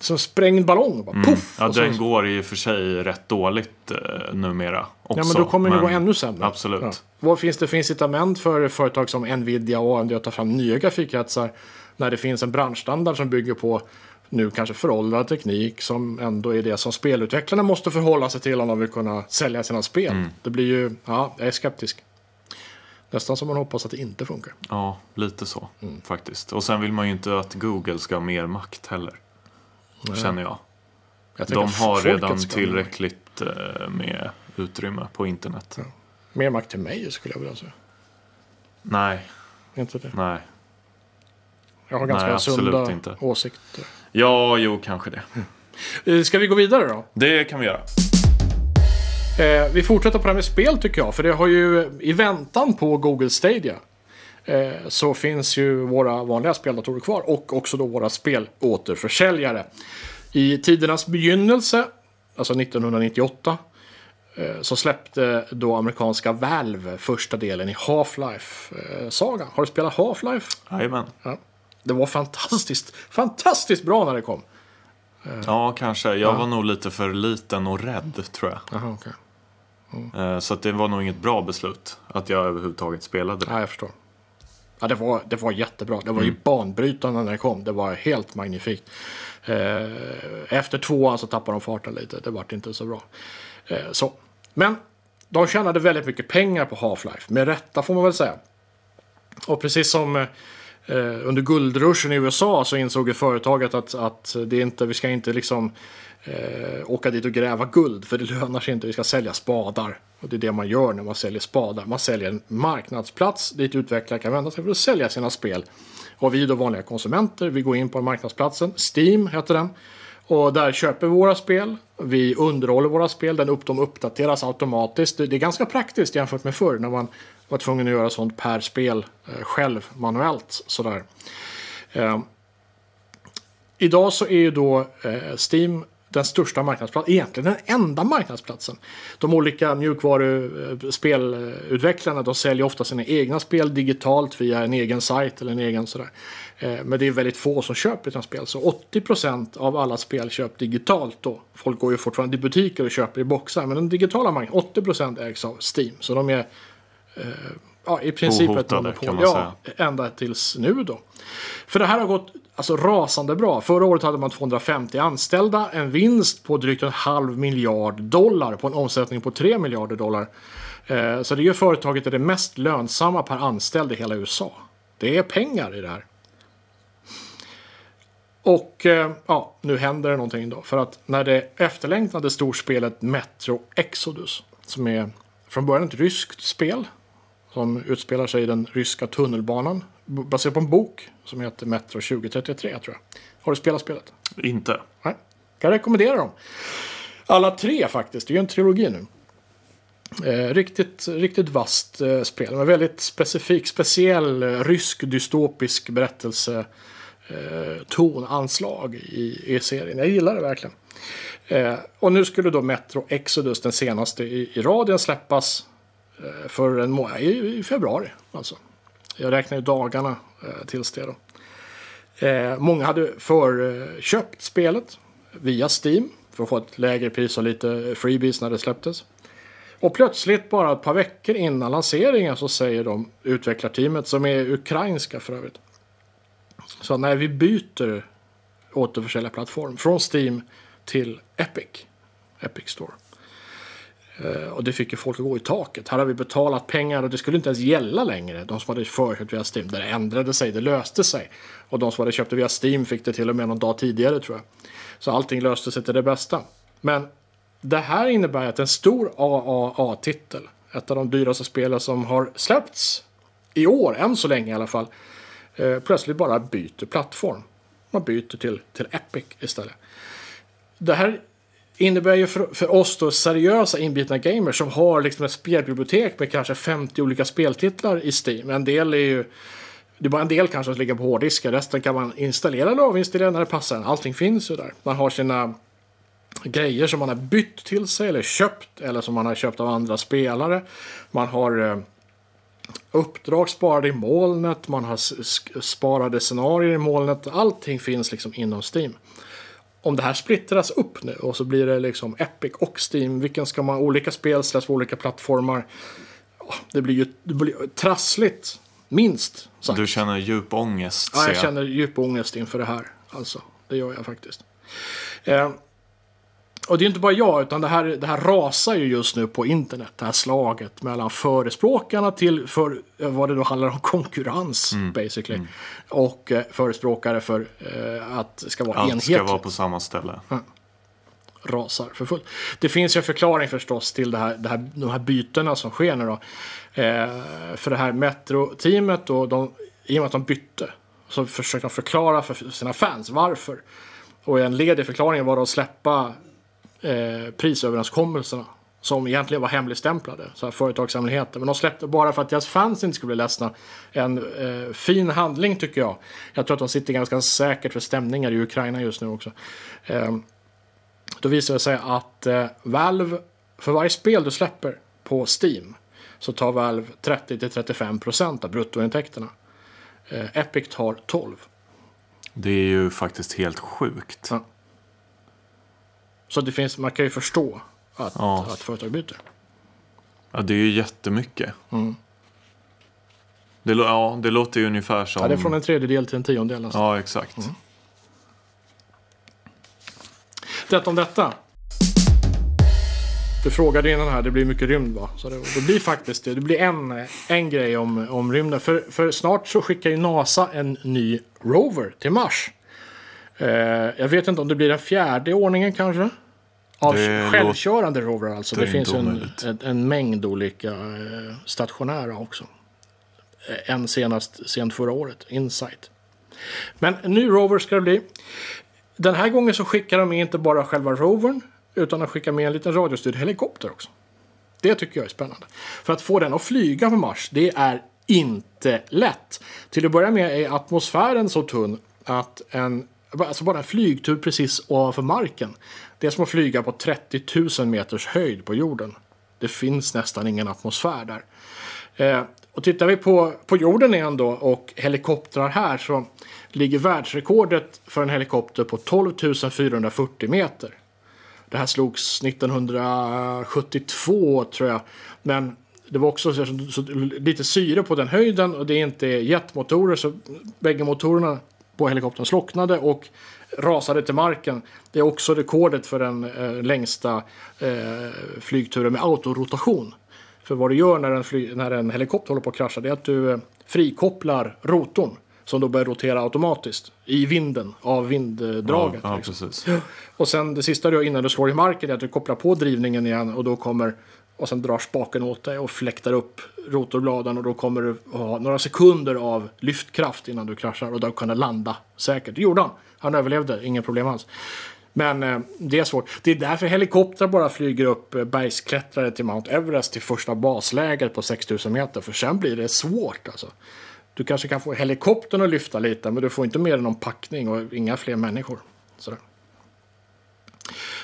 A: som sprängd ballong. Bara, puff,
B: Mm. Ja,
A: och så-
B: den går i och för sig rätt dåligt eh, numera också.
A: Ja, men då kommer det
B: men-
A: gå ännu sämre.
B: Absolut.
A: Ja. Vad finns det för incitament för företag som Nvidia och AMD att ta fram nya grafikkretsar när det finns en branschstandard som bygger på nu kanske föråldrad teknik som ändå är det som spelutvecklarna måste förhålla sig till om de vill kunna sälja sina spel.
B: Mm.
A: Det blir ju, ja, jag är skeptisk. Nästan som man hoppas att det inte funkar.
B: Ja, lite så
A: Mm.
B: faktiskt. Och sen vill man ju inte att Google ska ha mer makt heller. Känner jag.
A: Jag
B: De har redan tillräckligt eh, med utrymme på internet.
A: Mer makt till mig skulle jag vilja säga.
B: Nej,
A: Inte det.
B: nej.
A: Jag har ganska
B: Nej,
A: sunda
B: inte.
A: åsikter.
B: Ja, jo, kanske det.
A: Eh, Ska vi gå vidare då?
B: Det kan vi göra.
A: Eh, vi fortsätter på det här med spel tycker jag. För det har ju i väntan på Google Stadia så finns ju våra vanliga speldatorer kvar och också då våra spelåterförsäljare. I tidernas begynnelse, alltså 1998, eh, så släppte då amerikanska Valve första delen i Half-Life-sagan. Har du spelat Half-Life?
B: Jajamän.
A: Ja. Det var fantastiskt, fantastiskt bra när det kom.
B: Ja, kanske. Jag var nog lite för liten och rädd, tror jag.
A: Jaha, okej.
B: Eh, Så det var nog inget bra beslut att jag överhuvudtaget spelade det.
A: Ja, jag förstår. Ja, det var, det var jättebra. Det var ju banbrytande när det kom. Det var helt magnifikt. Eh, efter tvåan så tappade de farten lite. Det vart inte så bra. Eh, så. Men de tjänade väldigt mycket pengar på Half-Life. Med rätta får man väl säga. Och precis som eh, under guldruschen i USA så insåg ju företaget att, att det inte, vi ska inte liksom eh, åka dit och gräva guld för det lönar sig inte. Vi ska sälja spadar. Och det är det man gör när man säljer spadar. Man säljer en marknadsplats dit utvecklare kan vända sig för att sälja sina spel. Och vi då vanliga konsumenter, vi går in på marknadsplatsen. Steam heter den. Och där köper vi våra spel. Vi underhåller våra spel. Den upp, de uppdateras automatiskt. Det, är ganska praktiskt jämfört med förr när man var tvungen att göra sånt per spel eh, själv manuellt. Sådär. Eh, idag så är ju då eh, Steam den största marknadsplatsen, egentligen den enda marknadsplatsen. De olika mjukvaruspelutvecklarna de säljer ofta sina egna spel digitalt via en egen sajt eller en egen sådär. Eh, men det är väldigt få som köper sina spel. Så 80% av alla spel köps digitalt då. Folk går ju fortfarande i butiker och köper i boxar. Men den digitala marknaden, 80% ägs av Steam. Så de är eh, ja, i princip ett monopol. ja, ända tills nu då. För det här har gått alltså, rasande bra. Förra året hade man 250 anställda, en vinst på drygt en halv miljard dollar på en omsättning på 3 miljarder dollar. Eh, så det gör företaget till det mest lönsamma per anställd i hela USA. Det är pengar i det här. Och eh, ja, nu händer det någonting då. För att när det efterlängtade storspelet Metro Exodus, som är från början ett ryskt spel, som utspelar sig i den ryska tunnelbanan, baserat på en bok som heter Metro 2033 tror jag. Har du spelat spelet?
B: Inte.
A: Nej. Kan rekommendera dem. Alla tre faktiskt, det är ju en trilogi nu. Eh, riktigt, riktigt vasst eh, spel med väldigt specifik, speciell eh, rysk dystopisk berättelse eh, tonanslag i, i serien. Jag gillar det verkligen. Eh, och nu skulle då Metro Exodus, den senaste i, i radien, släppas Eh, för en månad, i, februari. Alltså. Jag räknar ju dagarna eh, tills det då. Eh, många hade förköpt spelet via Steam för att få ett lägre pris och lite freebies när det släpptes. Och plötsligt bara ett par veckor innan lanseringen så säger de utvecklarteamet, som är ukrainska för övrigt, Så när vi byter återförsäljarplattform från Steam till Epic, Epic Store. Eh, och det fick ju folk att gå i taket. Här har vi betalat pengar och det skulle inte ens gälla längre. De som hade förköpt via Steam. Det ändrade sig, det löste sig. Och de som hade köpt det via Steam fick det till och med någon dag tidigare tror jag. Så allting löste sig till det bästa. Men det här innebär att en stor AAA-titel, ett av de dyraste spelen som har släppts i år, än så länge i alla fall, eh, plötsligt bara byter plattform. Man byter till, till Epic istället. Det här innebär ju för, för oss då seriösa inbitna gamers som har liksom ett spelbibliotek med kanske 50 olika speltitlar i Steam. En del är ju det är bara en del kanske som ligger på hårddiskar. Resten kan man installera eller avinstallera när det passar. en. Allting finns ju där. Man har sina grejer som man har bytt till sig eller köpt eller som man har köpt av andra spelare. Man har eh, uppdrag sparade i molnet, man har sparade scenarier i molnet. Allting finns liksom inom Steam. Om det här splittras upp nu och så blir det liksom Epic och Steam. Vilken ska man, olika spel släpps på olika plattformar. Det blir ju det blir trassligt, minst sagt.
B: Du känner djup ångest?
A: Ja, jag känner djup ångest inför det här. Alltså, det gör jag faktiskt. Eh, och det är inte bara jag, utan det här, det här rasar ju just nu på internet. Det här slaget mellan förespråkarna till för, vad det då handlar om konkurrens, mm. basically. Mm. Och eh, förespråkare för eh, att det ska vara
B: Allt
A: enhetligt.
B: ska vara på samma ställe. Ja.
A: Rasar för fullt. Det finns ju en förklaring förstås till det här, det här, de här bytena som sker nu då. Eh, för det här Metro-teamet då, de, i och med att de bytte, så försöker de förklara för sina fans varför. Och en led i förklaringen var att släppa eh, prisöverenskommelserna. Som egentligen var hemligstämplade, så här företagshemligheter. Men de släppte bara för att deras fans inte skulle bli ledsna. En eh, fin handling tycker jag. Jag tror att de sitter ganska säkert för stämningar i Ukraina just nu också. Eh, då visar det sig att eh, Valve, för varje spel du släpper på Steam så tar Valve 30-35% av bruttointäkterna. Eh, Epic tar 12.
B: Det är ju faktiskt helt sjukt. Ja.
A: Så det finns, man kan ju förstå att, ja. att företag byter.
B: Ja, det är ju jättemycket. Mm. Det, ja, det låter ju ungefär som...
A: Ja, det är från en tredjedel till en tiondel.
B: Alltså. Ja, exakt. Mm.
A: Detta om detta. Du frågade innan här, det blir mycket rymd va? Så det, det blir faktiskt det. Det blir en, en grej om, om rymden. För, för snart så skickar ju NASA en ny Rover till Mars. Eh, jag vet inte om det blir den fjärde ordningen kanske. Av det självkörande rover alltså. Det, det finns en, en, en, mängd olika eh, stationära också. Eh, en senast sent förra året, Insight. Men en ny rover ska det bli. Den här gången så skickar de inte bara själva rovern utan de skickar med en liten radiostyrd helikopter också. Det tycker jag är spännande. För att få den att flyga på Mars, det är inte lätt. Till att börja med är atmosfären så tunn att en Alltså bara en flygtur precis ovanför marken. Det är som att flyga på 30 000 meters höjd på jorden. Det finns nästan ingen atmosfär där. Eh, och tittar vi på, på jorden igen då och helikoptrar här så ligger världsrekordet för en helikopter på 12 440 meter. Det här slogs 1972 tror jag. Men det var också så, så, lite syre på den höjden och det är inte jetmotorer så bägge motorerna på helikoptern slocknade och rasade till marken. Det är också rekordet för den eh, längsta eh, flygturen med autorotation. För vad du gör när en, fly, när en helikopter håller på att krascha det är att du eh, frikopplar rotorn som då börjar rotera automatiskt i vinden av vinddraget.
B: Ja, ja, liksom.
A: Och sen det sista du gör innan du slår i marken är att du kopplar på drivningen igen och då kommer och sen drar spaken åt dig och fläktar upp rotorbladen och då kommer du ha några sekunder av lyftkraft innan du kraschar och då kan du landa säkert. Det gjorde han. Han överlevde, inga problem alls. Men eh, det är svårt. Det är därför helikoptrar bara flyger upp eh, bergsklättrare till Mount Everest till första basläget på 6000 meter. För sen blir det svårt alltså. Du kanske kan få helikoptern att lyfta lite men du får inte mer än någon packning och inga fler människor. Sådär.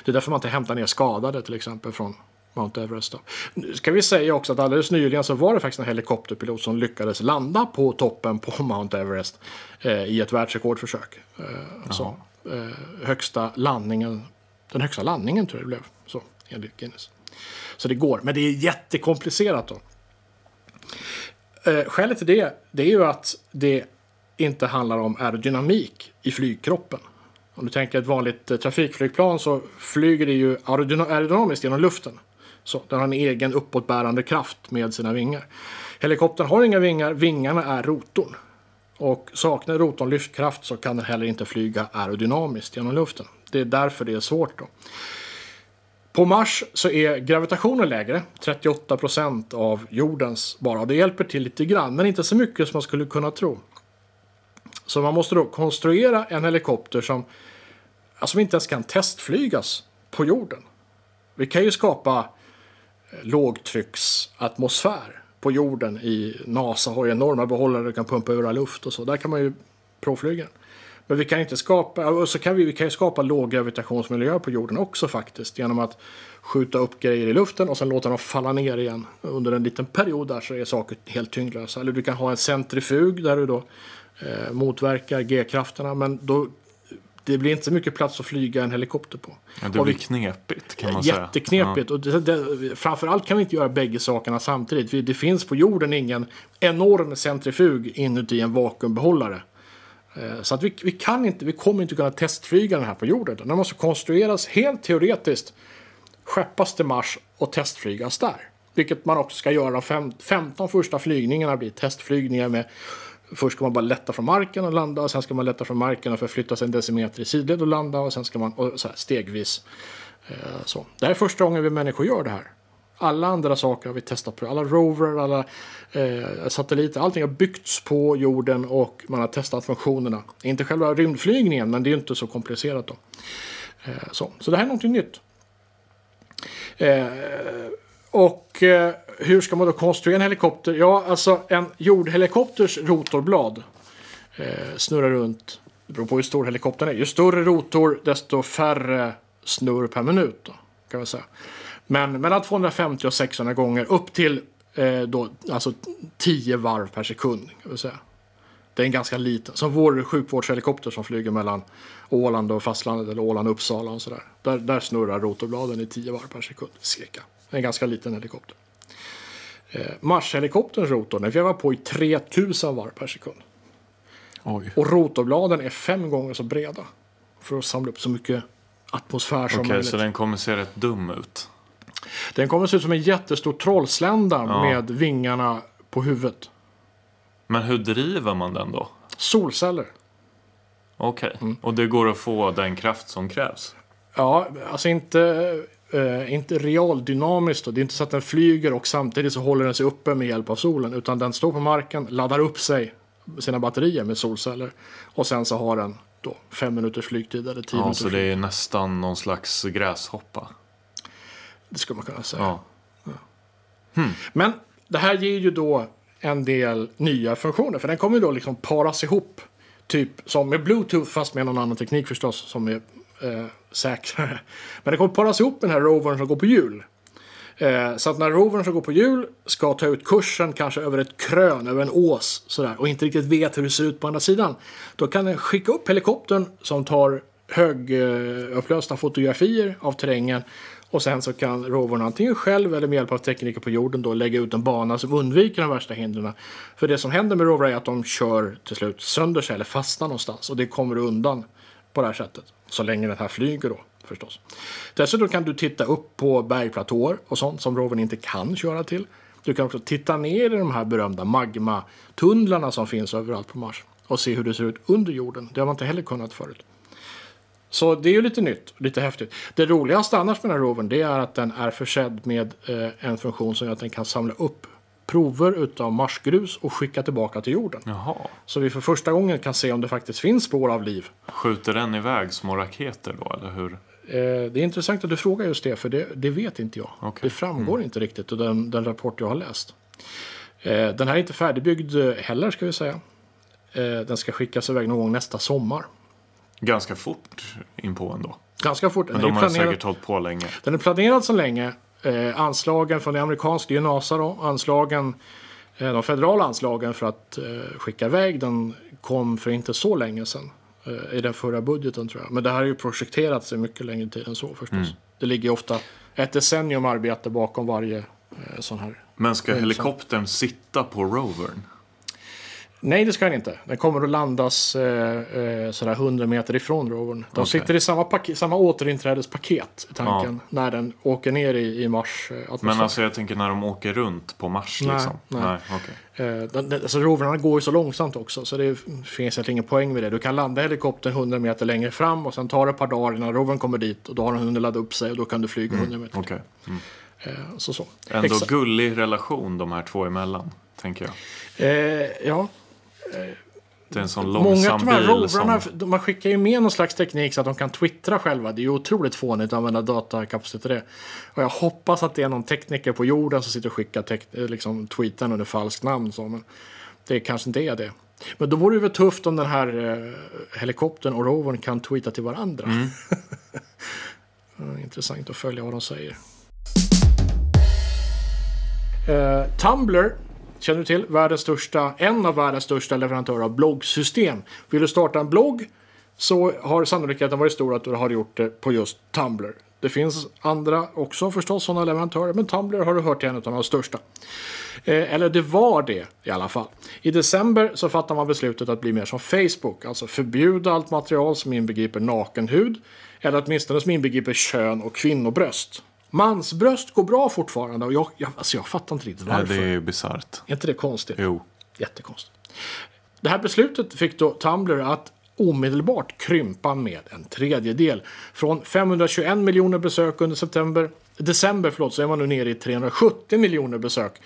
A: Det är därför man inte hämtar ner skadade till exempel från Mount Everest. Då. Nu ska vi säga också att alldeles nyligen så var det faktiskt en helikopterpilot som lyckades landa på toppen på Mount Everest eh, i ett världsrekordförsök. Eh, så, eh, högsta landningen, den högsta landningen tror jag det blev, så, enligt Guinness. Så det går, men det är jättekomplicerat då. Eh, skälet till det, det är ju att det inte handlar om aerodynamik i flygkroppen. Om du tänker ett vanligt eh, trafikflygplan så flyger det ju aerodyn- aerodynamiskt genom luften. Så den har en egen uppåtbärande kraft med sina vingar. Helikoptern har inga vingar, vingarna är rotorn. Och saknar rotorn lyftkraft så kan den heller inte flyga aerodynamiskt genom luften. Det är därför det är svårt då. På Mars så är gravitationen lägre, 38 procent av jordens bara. Det hjälper till lite grann, men inte så mycket som man skulle kunna tro. Så man måste då konstruera en helikopter som, som inte ens kan testflygas på jorden. Vi kan ju skapa lågtrycksatmosfär på jorden i NASA har ju enorma behållare och kan pumpa ur all luft och så. Där kan man ju provflyga. Men vi kan inte skapa, och så kan vi, vi kan ju skapa låggravitationsmiljöer på jorden också faktiskt genom att skjuta upp grejer i luften och sen låta dem falla ner igen. Under en liten period där så är saker helt tyngdlösa. Eller du kan ha en centrifug där du då eh, motverkar G-krafterna men då det blir inte så mycket plats att flyga en helikopter på.
B: Ja, det blir knepigt kan man säga.
A: Jätteknepigt. Ja. Och det, det, framförallt kan vi inte göra bägge sakerna samtidigt. För det finns på jorden ingen enorm centrifug inuti en vakuumbehållare. Eh, så att vi, vi, kan inte, vi kommer inte kunna testflyga den här på jorden. Den måste konstrueras helt teoretiskt, skeppas till Mars och testflygas där. Vilket man också ska göra. De 15 första flygningarna blir testflygningar med Först ska man bara lätta från marken och landa och sen ska man lätta från marken och förflytta sig en decimeter i sidled och landa och sen ska man och så här, stegvis. Eh, så. Det här är första gången vi människor gör det här. Alla andra saker har vi testat på. Alla rover, alla eh, satelliter, allting har byggts på jorden och man har testat funktionerna. Inte själva rymdflygningen, men det är ju inte så komplicerat då. Eh, så. så det här är någonting nytt. Eh, och eh, hur ska man då konstruera en helikopter? Ja, alltså en jordhelikopters rotorblad eh, snurrar runt. Det beror på hur stor helikoptern är. Ju större rotor, desto färre snurr per minut. Då, kan man säga. Men mellan 250 och 600 gånger upp till eh, då, alltså 10 varv per sekund. Kan vi säga. Det är en ganska liten, som vår sjukvårdshelikopter som flyger mellan Åland och fastlandet eller Åland och Uppsala och sådär. Där, där snurrar rotorbladen i 10 varv per sekund, cirka. En ganska liten helikopter. Eh, Marshelikopterns rotor den vevar på i 3000 varv per sekund. Oj. Och rotorbladen är fem gånger så breda. För att samla upp så mycket atmosfär som
B: okay,
A: möjligt.
B: så den kommer se rätt dum ut?
A: Den kommer se ut som en jättestor trollslända ja. med vingarna på huvudet.
B: Men hur driver man den då?
A: Solceller.
B: Okej, okay. mm. och det går att få den kraft som krävs?
A: Ja, alltså inte eh, inte realdynamiskt. Då. Det är inte så att den flyger och samtidigt så håller den sig uppe med hjälp av solen. Utan den står på marken, laddar upp sig, sina batterier med solceller. Och sen så har den då fem minuters flygtid eller tio ja, minuters
B: Så det är nästan någon slags gräshoppa?
A: Det skulle man kunna säga. Ja. Ja. Hmm. Men det här ger ju då en del nya funktioner. För den kommer ju då liksom paras ihop. Typ som med Bluetooth fast med någon annan teknik förstås. Som är eh, säkrare. Men det kommer paras ihop med den här rovern som går på hjul. Eh, så att när rovern som går på hjul ska ta ut kursen kanske över ett krön, över en ås sådär, och inte riktigt vet hur det ser ut på andra sidan. Då kan den skicka upp helikoptern som tar högupplösta fotografier av terrängen och sen så kan rovern antingen själv eller med hjälp av tekniker på jorden då lägga ut en bana som undviker de värsta hindren. För det som händer med rovrar är att de kör till slut sönder sig eller fastnar någonstans och det kommer undan på det här sättet. Så länge den här flyger då förstås. Dessutom kan du titta upp på bergplatåer och sånt som rovern inte kan köra till. Du kan också titta ner i de här berömda magmatunnlarna som finns överallt på Mars och se hur det ser ut under jorden. Det har man inte heller kunnat förut. Så det är ju lite nytt, lite häftigt. Det roligaste annars med den här rovern det är att den är försedd med eh, en funktion som gör att den kan samla upp prover utav marsgrus och skicka tillbaka till jorden.
B: Jaha.
A: Så vi för första gången kan se om det faktiskt finns spår av liv.
B: Skjuter den iväg små raketer då, eller hur?
A: Eh, det är intressant att du frågar just det, för det, det vet inte jag. Okay. Det framgår mm. inte riktigt av den, den, rapport jag har läst. Eh, den här är inte färdigbyggd heller, ska vi säga. Eh, den ska skickas iväg någon gång nästa sommar.
B: Ganska fort inpå ändå.
A: Ganska fort.
B: Men de har planerad, säkert hållit på länge.
A: Den är planerad så länge Eh, anslagen från det amerikanska, det är NASA då, anslagen, eh, de federala anslagen för att eh, skicka iväg den kom för inte så länge sedan. Eh, I den förra budgeten tror jag. Men det här har ju projekterats i mycket längre tid än så förstås. Mm. Det ligger ofta ett decennium arbete bakom varje eh, sån här.
B: Men ska helikoptern sitta på rovern?
A: Nej, det ska den inte. Den kommer att landas eh, eh, sådär 100 meter ifrån rovern. De
B: Okej.
A: sitter i samma, samma återinträdespaket, i tanken, när den åker ner i, i Mars eh.
B: Men alltså jag tänker när de åker runt på Mars
A: Nej,
B: liksom.
A: nej.
B: nej okej.
A: Eh, den, den, alltså rovrarna går ju så långsamt också så det finns egentligen ingen poäng med det. Du kan landa helikoptern 100 meter längre fram och sen tar det ett par dagar innan rovern kommer dit och då har den hunnit ladda upp sig och då kan du flyga 100 meter.
B: Okej. Mm.
A: Eh, så så.
B: Ändå
A: Exakt.
B: gullig relation de här två emellan, tänker jag.
A: Eh, ja, Många av de här
B: bil
A: rovrarna,
B: som...
A: man skickar ju med någon slags teknik så att de kan twittra själva. Det är ju otroligt fånigt att använda datakapacitet till det. Och jag hoppas att det är någon tekniker på jorden som sitter och skickar tek- eh, liksom, tweeten under falskt namn. Så, men det kanske inte är det. Men då vore det väl tufft om den här eh, helikoptern och rovern kan tweeta till varandra.
B: Mm.
A: Intressant att följa vad de säger. Eh, Tumblr känner du till. Världens största, en av världens största leverantörer av bloggsystem. Vill du starta en blogg så har sannolikheten varit stor att du har gjort det på just Tumblr. Det finns andra också förstås, sådana leverantörer, men Tumblr har du hört till en av de största. Eh, eller det var det i alla fall. I december så fattar man beslutet att bli mer som Facebook, alltså förbjuda allt material som inbegriper nakenhud, eller åtminstone som inbegriper kön och kvinnobröst. Mansbröst går bra fortfarande och jag, jag, alltså jag fattar inte riktigt
B: Nej,
A: varför.
B: det är bisarrt.
A: Är inte det konstigt?
B: Jo.
A: Jättekonstigt. Det här beslutet fick då Tumblr att omedelbart krympa med en tredjedel. Från 521 miljoner besök under september, december förlåt, så är man nu nere i 370 miljoner besök.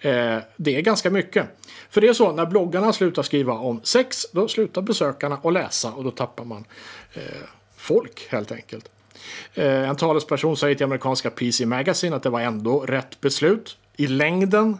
A: Eh, det är ganska mycket. För det är så, när bloggarna slutar skriva om sex, då slutar besökarna att läsa och då tappar man eh, folk helt enkelt. Eh, en talesperson säger till amerikanska PC Magazine att det var ändå rätt beslut. I längden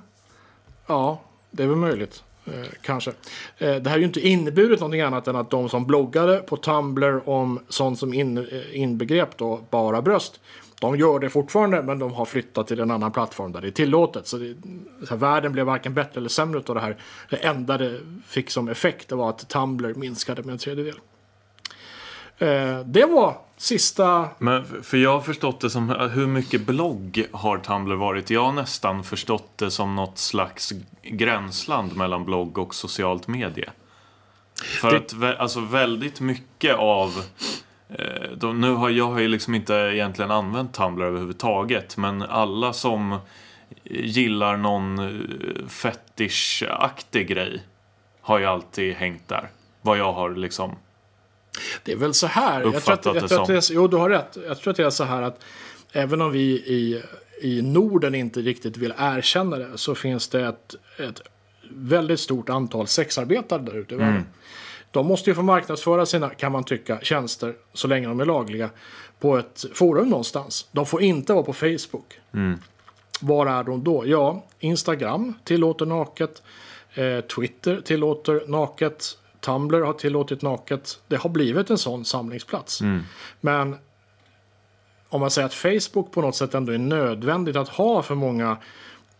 A: Ja, det är väl möjligt. Eh, kanske. Eh, det här har ju inte inneburit någonting annat än att de som bloggade på Tumblr om sånt som in, eh, inbegrep då bara bröst. De gör det fortfarande men de har flyttat till en annan plattform där det är tillåtet. Så, det, så här, världen blev varken bättre eller sämre av det här. Det enda det fick som effekt det var att Tumblr minskade med en tredjedel. Eh, det var sista
B: Men för jag har förstått det som, hur mycket blogg har Tumblr varit? Jag har nästan förstått det som något slags gränsland mellan blogg och socialt medie. För
A: Det-
B: att alltså väldigt mycket av eh, de, nu har jag har ju liksom inte egentligen använt Tumblr överhuvudtaget men alla som gillar någon eh, fetish-aktig grej har ju alltid hängt där. Vad jag har liksom
A: Det är väl så här. Jag tror att, jag tror att det är, jo, du har rätt. Jag tror att det är så här att även om vi i, i Norden inte riktigt vill erkänna det så finns det ett, ett väldigt stort antal sexarbetare där ute i
B: Mm.
A: världen. De måste ju få marknadsföra sina, kan man tycka, tjänster så länge de är lagliga på ett forum någonstans. De får inte vara på Facebook.
B: Mm.
A: Var är de då? Ja, Instagram tillåter naket. Eh, Twitter tillåter naket. Tumblr har tillåtit naket. Det har blivit en sån samlingsplats. Men om man säger att Facebook på något sätt ändå är nödvändigt att ha för många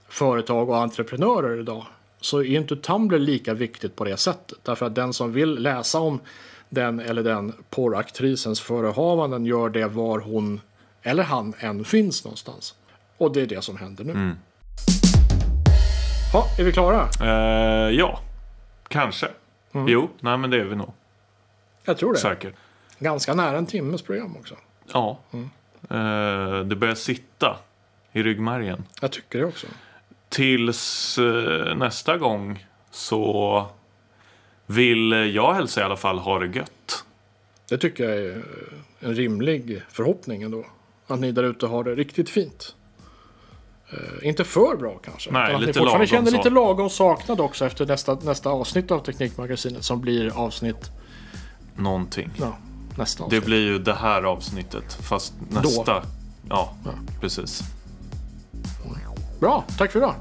A: företag och entreprenörer idag så är inte Tumblr lika viktigt på det sättet. Därför att den som vill läsa om den eller den porraktrisens förehavanden gör det var hon eller han än finns någonstans. Och det är det som händer nu. Ja, är vi klara?
B: Eh, ja, kanske.
A: Mm.
B: Jo, nej men det är vi nog.
A: Jag tror det.
B: Säkert.
A: Ganska nära en timmes program också.
B: Ja.
A: Mm.
B: Eh, det börjar sitta i ryggmärgen.
A: Jag tycker det också.
B: Tills eh, nästa gång så vill jag hälsa i alla fall ha det gött.
A: Det tycker jag är en rimlig förhoppning ändå. Att ni där ute har det riktigt fint. Eh, inte för bra kanske.
B: Nej,
A: utan att ni fortfarande känner lite lagom saknad också efter nästa, nästa avsnitt av Teknikmagasinet som blir avsnitt...
B: Någonting.
A: Ja, nästa
B: Det
A: avsnitt.
B: blir ju det här avsnittet fast nästa. Ja, precis.
A: Bra, tack för idag.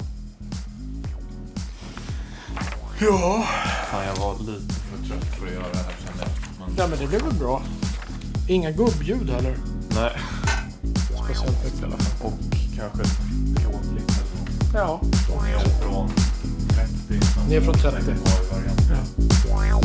A: Ja,
B: Fan, jag var lite för trött för att göra det här kände jag. Men...
A: ja men det blev väl bra. Inga gubbljud heller.
B: Nej.
A: Speciellt mycket i alla fall.
B: Och kanske
A: Ja.
B: Och ner från 30.
A: Ner från 30. Ja,